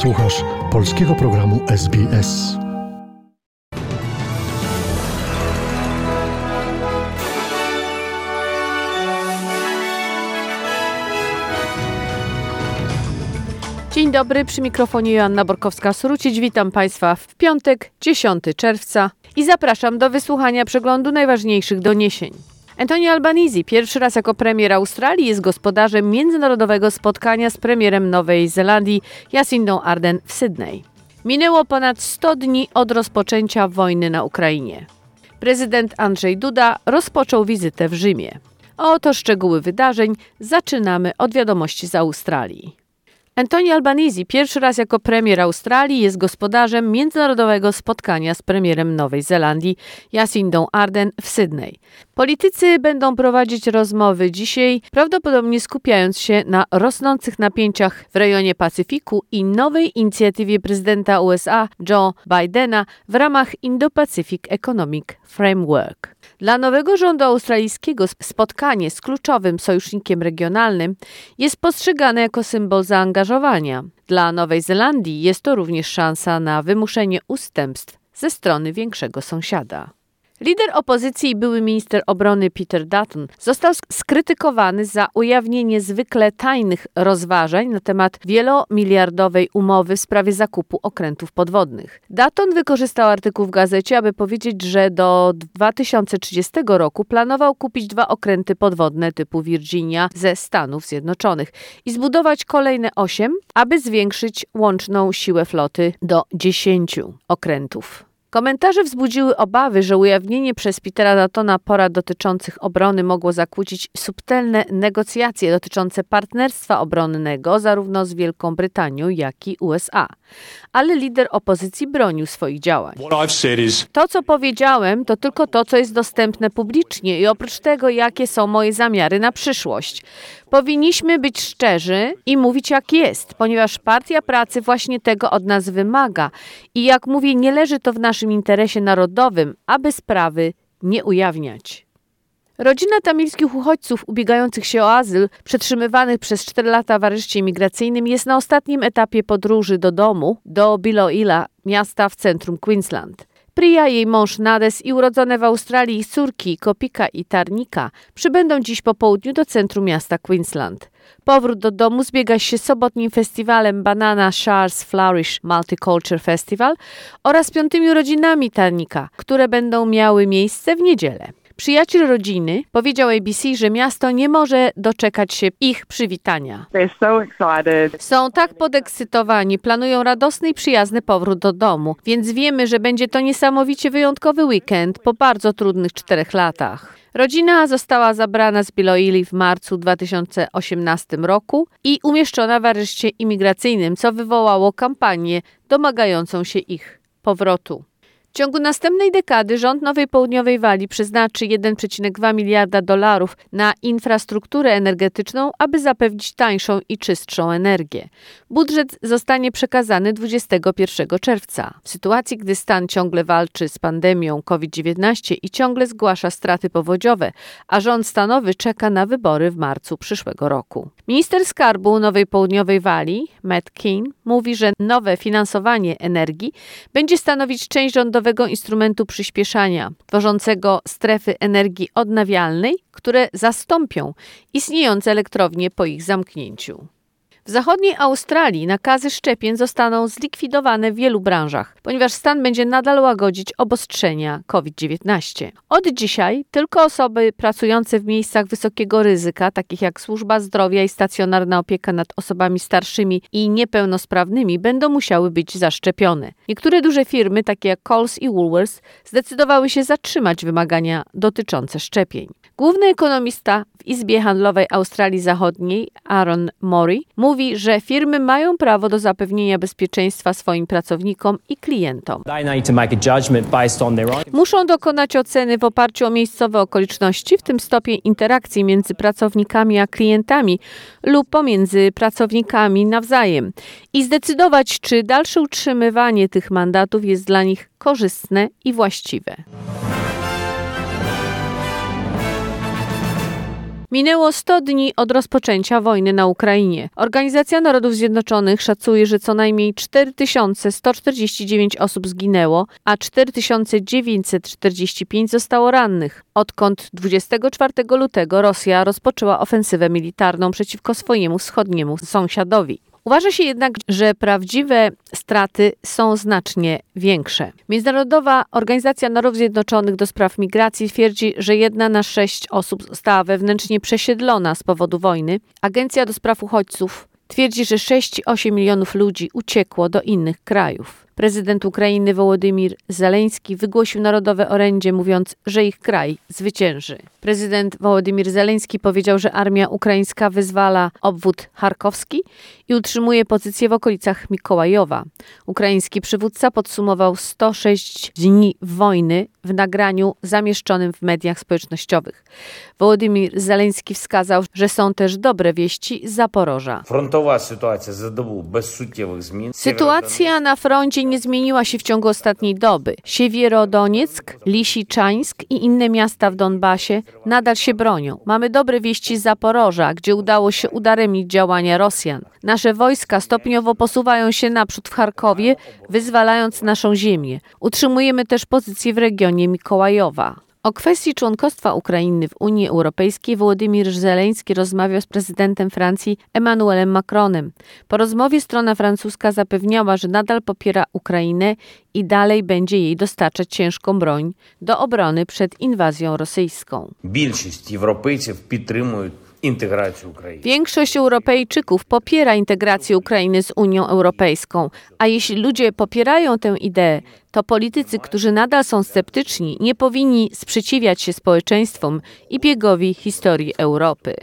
Słuchasz polskiego programu SBS. Dzień dobry, przy mikrofonie Joanna Borkowska-Surucić. Witam Państwa w piątek, 10 czerwca i zapraszam do wysłuchania przeglądu najważniejszych doniesień. Anthony Albanese pierwszy raz jako premier Australii jest gospodarzem międzynarodowego spotkania z premierem Nowej Zelandii Jacindą Ardern w Sydney. Minęło ponad 100 dni od rozpoczęcia wojny na Ukrainie. Prezydent Andrzej Duda rozpoczął wizytę w Rzymie. Oto szczegóły wydarzeń. Zaczynamy od wiadomości z Australii. Anthony Albanese pierwszy raz jako premier Australii jest gospodarzem międzynarodowego spotkania z premierem Nowej Zelandii Jacindą Ardern w Sydney. Politycy będą prowadzić rozmowy dzisiaj, prawdopodobnie skupiając się na rosnących napięciach w rejonie Pacyfiku i nowej inicjatywie prezydenta USA Joe Bidena w ramach Indo-Pacific Economic Framework. Dla nowego rządu australijskiego spotkanie z kluczowym sojusznikiem regionalnym jest postrzegane jako symbol zaangażowania. Dla Nowej Zelandii jest to również szansa na wymuszenie ustępstw ze strony większego sąsiada. Lider opozycji i były minister obrony Peter Dutton został skrytykowany za ujawnienie zwykle tajnych rozważań na temat wielomiliardowej umowy w sprawie zakupu okrętów podwodnych. Dutton wykorzystał artykuł w gazecie, aby powiedzieć, że do 2030 roku planował kupić dwa okręty podwodne typu Virginia ze Stanów Zjednoczonych i zbudować kolejne osiem, aby zwiększyć łączną siłę floty do 10 okrętów. Komentarze wzbudziły obawy, że ujawnienie przez Petera Datona porad dotyczących obrony mogło zakłócić subtelne negocjacje dotyczące partnerstwa obronnego zarówno z Wielką Brytanią, jak i USA. Ale lider opozycji bronił swoich działań. To, co powiedziałem, to tylko to, co jest dostępne publicznie i oprócz tego, jakie są moje zamiary na przyszłość. Powinniśmy być szczerzy i mówić jak jest, ponieważ Partia Pracy właśnie tego od nas wymaga. I jak mówię, nie leży to w naszym interesie narodowym, aby sprawy nie ujawniać. Rodzina tamilskich uchodźców ubiegających się o azyl, przetrzymywanych przez 4 lata w areszcie migracyjnym, jest na ostatnim etapie podróży do domu, do Biloila, miasta w centrum Queensland. Priya, jej mąż Nades i urodzone w Australii córki Kopika i Tarnika przybędą dziś po południu do centrum miasta Queensland. Powrót do domu zbiega się z sobotnim festiwalem Banana Shars Flourish Multicultural Festival oraz piątymi rodzinami Tarnika, które będą miały miejsce w niedzielę. Przyjaciel rodziny powiedział ABC, że miasto nie może doczekać się ich przywitania. Są tak podekscytowani, planują radosny i przyjazny powrót do domu, więc wiemy, że będzie to niesamowicie wyjątkowy weekend po bardzo trudnych czterech latach. Rodzina została zabrana z Biloili w marcu 2018 roku i umieszczona w areszcie imigracyjnym, co wywołało kampanię domagającą się ich powrotu. W ciągu następnej dekady rząd Nowej Południowej Walii przeznaczy 1,2 miliarda dolarów na infrastrukturę energetyczną, aby zapewnić tańszą i czystszą energię. Budżet zostanie przekazany 21 czerwca. W sytuacji, gdy stan ciągle walczy z pandemią COVID-19 i ciągle zgłasza straty powodziowe, a rząd stanowy czeka na wybory w marcu przyszłego roku. Minister Skarbu Nowej Południowej Walii, Matt Keane, mówi, że nowe finansowanie energii będzie stanowić część rządowego instrumentu przyspieszania, tworzącego strefy energii odnawialnej, które zastąpią istniejące elektrownie po ich zamknięciu. W zachodniej Australii nakazy szczepień zostaną zlikwidowane w wielu branżach, ponieważ stan będzie nadal łagodzić obostrzenia COVID-19. Od dzisiaj tylko osoby pracujące w miejscach wysokiego ryzyka, takich jak służba zdrowia i stacjonarna opieka nad osobami starszymi i niepełnosprawnymi, będą musiały być zaszczepione. Niektóre duże firmy, takie jak Coles i Woolworths, zdecydowały się zatrzymać wymagania dotyczące szczepień. Główny ekonomista w Izbie Handlowej Australii Zachodniej, Aaron Mori, mówi, że firmy mają prawo do zapewnienia bezpieczeństwa swoim pracownikom i klientom. Muszą dokonać oceny w oparciu o miejscowe okoliczności, w tym stopień interakcji między pracownikami a klientami lub pomiędzy pracownikami nawzajem i zdecydować, czy dalsze utrzymywanie tych mandatów jest dla nich korzystne i właściwe. Minęło 100 dni od rozpoczęcia wojny na Ukrainie. Organizacja Narodów Zjednoczonych szacuje, że co najmniej 4149 osób zginęło, a 4945 zostało rannych, odkąd 24 lutego Rosja rozpoczęła ofensywę militarną przeciwko swojemu wschodniemu sąsiadowi. Uważa się jednak, że prawdziwe straty są znacznie większe. Międzynarodowa Organizacja Narodów Zjednoczonych do spraw migracji twierdzi, że jedna na sześć osób została wewnętrznie przesiedlona z powodu wojny. Agencja do spraw uchodźców twierdzi, że 6,8 milionów ludzi uciekło do innych krajów. Prezydent Ukrainy Wołodymir Zeleński wygłosił narodowe orędzie, mówiąc, że ich kraj zwycięży. Prezydent Wołodymir Zeleński powiedział, że armia ukraińska wyzwala obwód charkowski i utrzymuje pozycję w okolicach Mikołajowa. Ukraiński przywódca podsumował 106 dni wojny w nagraniu zamieszczonym w mediach społecznościowych. Wołodymir Zeleński wskazał, że są też dobre wieści z Zaporoża. Frontowa sytuacja za dobu bez zmian. Sytuacja na froncie nie zmieniła się w ciągu ostatniej doby. Siewierodonieck, Lisiczańsk i inne miasta w Donbasie nadal się bronią. Mamy dobre wieści z Zaporoża, gdzie udało się udaremnić działania Rosjan. Nasze wojska stopniowo posuwają się naprzód w Charkowie, wyzwalając naszą ziemię. Utrzymujemy też pozycję w regionie Mikołajowa. O kwestii członkostwa Ukrainy w Unii Europejskiej Władimir Zeleński rozmawiał z prezydentem Francji Emmanuelem Macronem. Po rozmowie strona francuska zapewniała, że nadal popiera Ukrainę i dalej będzie jej dostarczać ciężką broń do obrony przed inwazją rosyjską. Większość Europejczyków podtrzymują Ukrainy. Większość Europejczyków popiera integrację Ukrainy z Unią Europejską, a jeśli ludzie popierają tę ideę, to politycy, którzy nadal są sceptyczni, nie powinni sprzeciwiać się społeczeństwom i biegowi historii Europy.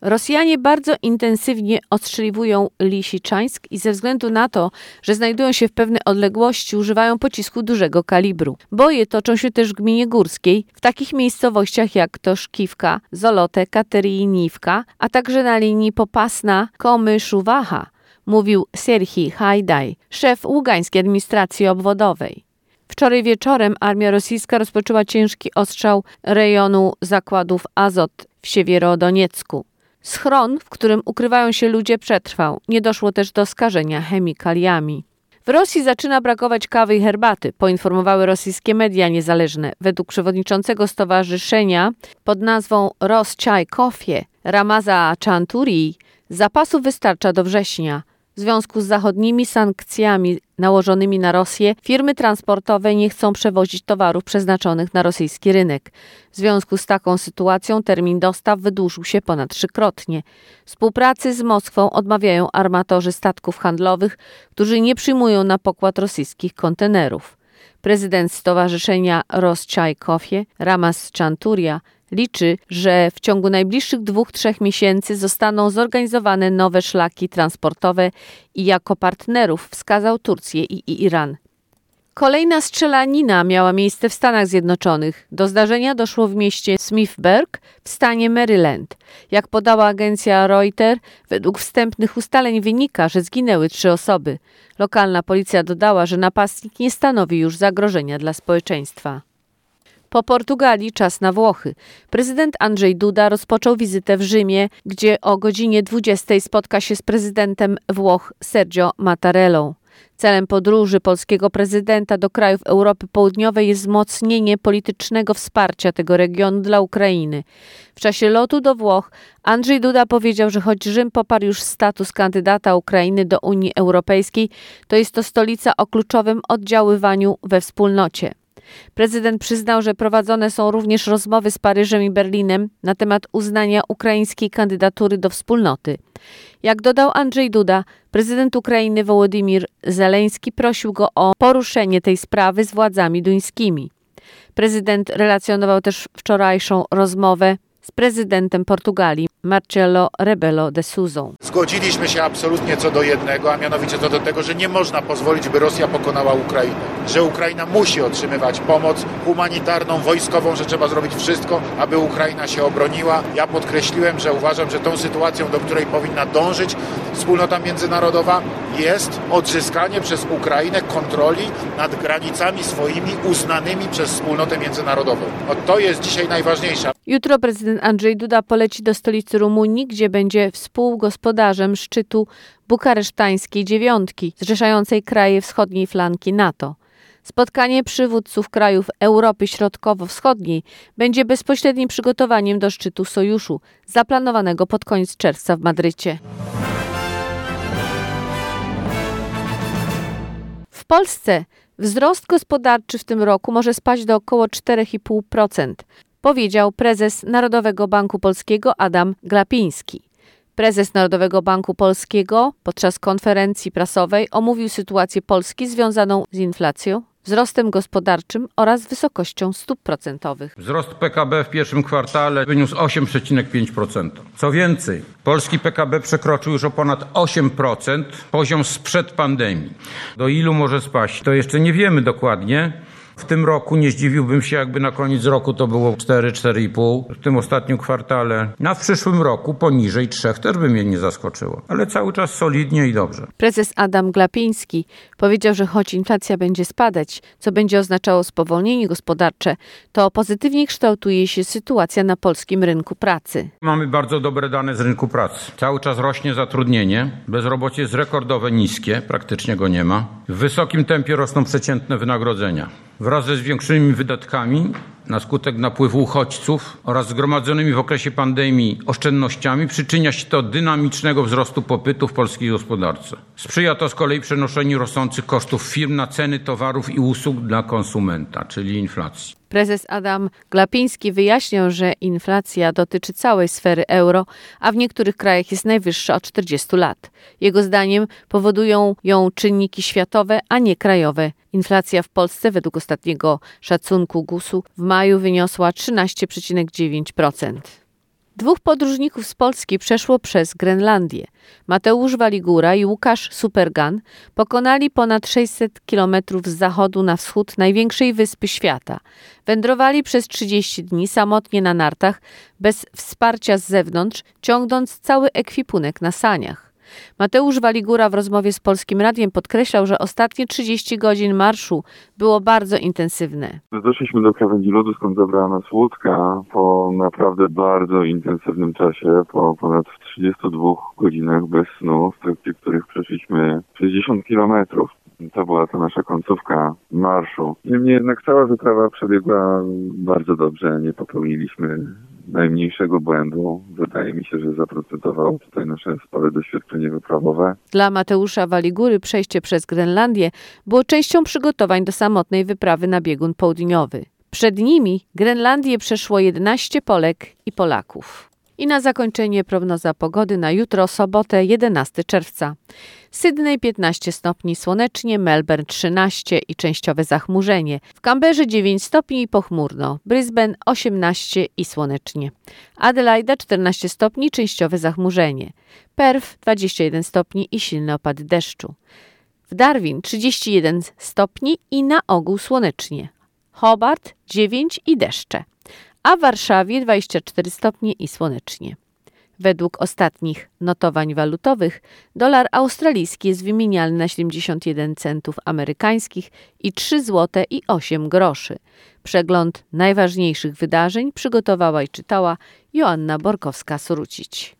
Rosjanie bardzo intensywnie ostrzeliwują Lisiczańsk i ze względu na to, że znajdują się w pewnej odległości, używają pocisku dużego kalibru. Boje toczą się też w gminie górskiej, w takich miejscowościach jak Toszkiwka, Zolote, Kateryniwka, a także na linii Popasna, Komy, Szuwacha, mówił Serhii Hajdaj, szef Ługańskiej Administracji Obwodowej. Wczoraj wieczorem armia rosyjska rozpoczęła ciężki ostrzał rejonu zakładów Azot w Siewierodoniecku. Schron, w którym ukrywają się ludzie, przetrwał. Nie doszło też do skażenia chemikaliami. W Rosji zaczyna brakować kawy i herbaty, poinformowały rosyjskie media niezależne. Według przewodniczącego stowarzyszenia pod nazwą Roschai Kofie Ramaza Chanturi zapasów wystarcza do września. W związku z zachodnimi sankcjami nałożonymi na Rosję, firmy transportowe nie chcą przewozić towarów przeznaczonych na rosyjski rynek. W związku z taką sytuacją termin dostaw wydłużył się ponad trzykrotnie. Współpracy z Moskwą odmawiają armatorzy statków handlowych, którzy nie przyjmują na pokład rosyjskich kontenerów. Prezydent Stowarzyszenia Roschai-Kofie, Ramas Chanturia, liczy, że w ciągu najbliższych dwóch, trzech miesięcy zostaną zorganizowane nowe szlaki transportowe i jako partnerów wskazał Turcję i Iran. Kolejna strzelanina miała miejsce w Stanach Zjednoczonych. Do zdarzenia doszło w mieście Smithburg w stanie Maryland. Jak podała agencja Reuters, według wstępnych ustaleń wynika, że zginęły trzy osoby. Lokalna policja dodała, że napastnik nie stanowi już zagrożenia dla społeczeństwa. Po Portugalii czas na Włochy. Prezydent Andrzej Duda rozpoczął wizytę w Rzymie, gdzie o godzinie 20 spotka się z prezydentem Włoch Sergio Mattarellą. Celem podróży polskiego prezydenta do krajów Europy Południowej jest wzmocnienie politycznego wsparcia tego regionu dla Ukrainy. W czasie lotu do Włoch Andrzej Duda powiedział, że choć Rzym poparł już status kandydata Ukrainy do Unii Europejskiej, to jest to stolica o kluczowym oddziaływaniu we wspólnocie. Prezydent przyznał, że prowadzone są również rozmowy z Paryżem i Berlinem na temat uznania ukraińskiej kandydatury do wspólnoty. Jak dodał Andrzej Duda, prezydent Ukrainy Wołodymir Zeleński prosił go o poruszenie tej sprawy z władzami duńskimi. Prezydent relacjonował też wczorajszą rozmowę z prezydentem Portugalii Marcelo Rebelo de Souza. Zgodziliśmy się absolutnie co do jednego, a mianowicie co do tego, że nie można pozwolić, by Rosja pokonała Ukrainę. Że Ukraina musi otrzymywać pomoc humanitarną, wojskową, że trzeba zrobić wszystko, aby Ukraina się obroniła. Ja podkreśliłem, że uważam, że tą sytuacją, do której powinna dążyć wspólnota międzynarodowa, jest odzyskanie przez Ukrainę kontroli nad granicami swoimi uznanymi przez wspólnotę międzynarodową. No to jest dzisiaj najważniejsze. Jutro prezydent Andrzej Duda poleci do stolicy Rumunii, gdzie będzie współgospodarzem szczytu bukaresztańskiej dziewiątki, zrzeszającej kraje wschodniej flanki NATO. Spotkanie przywódców krajów Europy Środkowo-Wschodniej będzie bezpośrednim przygotowaniem do szczytu sojuszu, zaplanowanego pod koniec czerwca w Madrycie. W Polsce wzrost gospodarczy w tym roku może spaść do około 4,5%, powiedział prezes Narodowego Banku Polskiego Adam Glapiński. Prezes Narodowego Banku Polskiego podczas konferencji prasowej omówił sytuację Polski związaną z inflacją, wzrostem gospodarczym oraz wysokością stóp procentowych. Wzrost PKB w pierwszym kwartale wyniósł 8,5%. Co więcej, polski PKB przekroczył już o ponad 8% poziom sprzed pandemii. Do ilu może spaść? To jeszcze nie wiemy dokładnie. W tym roku nie zdziwiłbym się, jakby na koniec roku to było 4-4,5 w tym ostatnim kwartale. Na przyszłym roku poniżej 3 też by mnie nie zaskoczyło, ale cały czas solidnie i dobrze. Prezes Adam Glapiński powiedział, że choć inflacja będzie spadać, co będzie oznaczało spowolnienie gospodarcze, to pozytywnie kształtuje się sytuacja na polskim rynku pracy. Mamy bardzo dobre dane z rynku pracy. Cały czas rośnie zatrudnienie, bezrobocie jest rekordowe niskie, praktycznie go nie ma. W wysokim tempie rosną przeciętne wynagrodzenia. Wraz ze zwiększonymi wydatkami na skutek napływu uchodźców oraz zgromadzonymi w okresie pandemii oszczędnościami przyczynia się do dynamicznego wzrostu popytu w polskiej gospodarce. Sprzyja to z kolei przenoszeniu rosnących kosztów firm na ceny towarów i usług dla konsumenta, czyli inflacji. Prezes Adam Glapiński wyjaśniał, że inflacja dotyczy całej sfery euro, a w niektórych krajach jest najwyższa od 40 lat. Jego zdaniem powodują ją czynniki światowe, a nie krajowe. Inflacja w Polsce według ostatniego szacunku GUS-u w maju wyniosła 13,9%. Dwóch podróżników z Polski przeszło przez Grenlandię. Mateusz Waligura i Łukasz Supergan pokonali ponad 600 kilometrów z zachodu na wschód największej wyspy świata. Wędrowali przez 30 dni samotnie na nartach, bez wsparcia z zewnątrz, ciągnąc cały ekwipunek na saniach. Mateusz Waligura w rozmowie z Polskim Radiem podkreślał, że ostatnie 30 godzin marszu było bardzo intensywne. Doszliśmy do krawędzi lodu, skąd zabrała nas łódka po naprawdę bardzo intensywnym czasie, po ponad 32 godzinach bez snu, w trakcie których przeszliśmy 60 kilometrów. To była ta nasza końcówka marszu. Niemniej jednak cała wyprawa przebiegła bardzo dobrze. Nie popełniliśmy najmniejszego błędu. Wydaje mi się, że zaprocentowało tutaj nasze spore doświadczenie wyprawowe. Dla Mateusza Waligury przejście przez Grenlandię było częścią przygotowań do samotnej wyprawy na biegun południowy. Przed nimi Grenlandię przeszło 11 Polek i Polaków. I na zakończenie prognoza pogody na jutro, sobotę 11 czerwca. Sydney 15 stopni słonecznie, Melbourne 13 i częściowe zachmurzenie. W Canberrze 9 stopni i pochmurno, Brisbane 18 i słonecznie. Adelaida 14 stopni, częściowe zachmurzenie. Perth 21 stopni i silny opad deszczu. W Darwin 31 stopni i na ogół słonecznie. Hobart 9 i deszcze a w Warszawie 24 stopnie i słonecznie. Według ostatnich notowań walutowych dolar australijski jest wymienialny na 71 centów amerykańskich i 3 zł i 8 groszy. Przegląd najważniejszych wydarzeń przygotowała i czytała Joanna Borkowska-Surucić.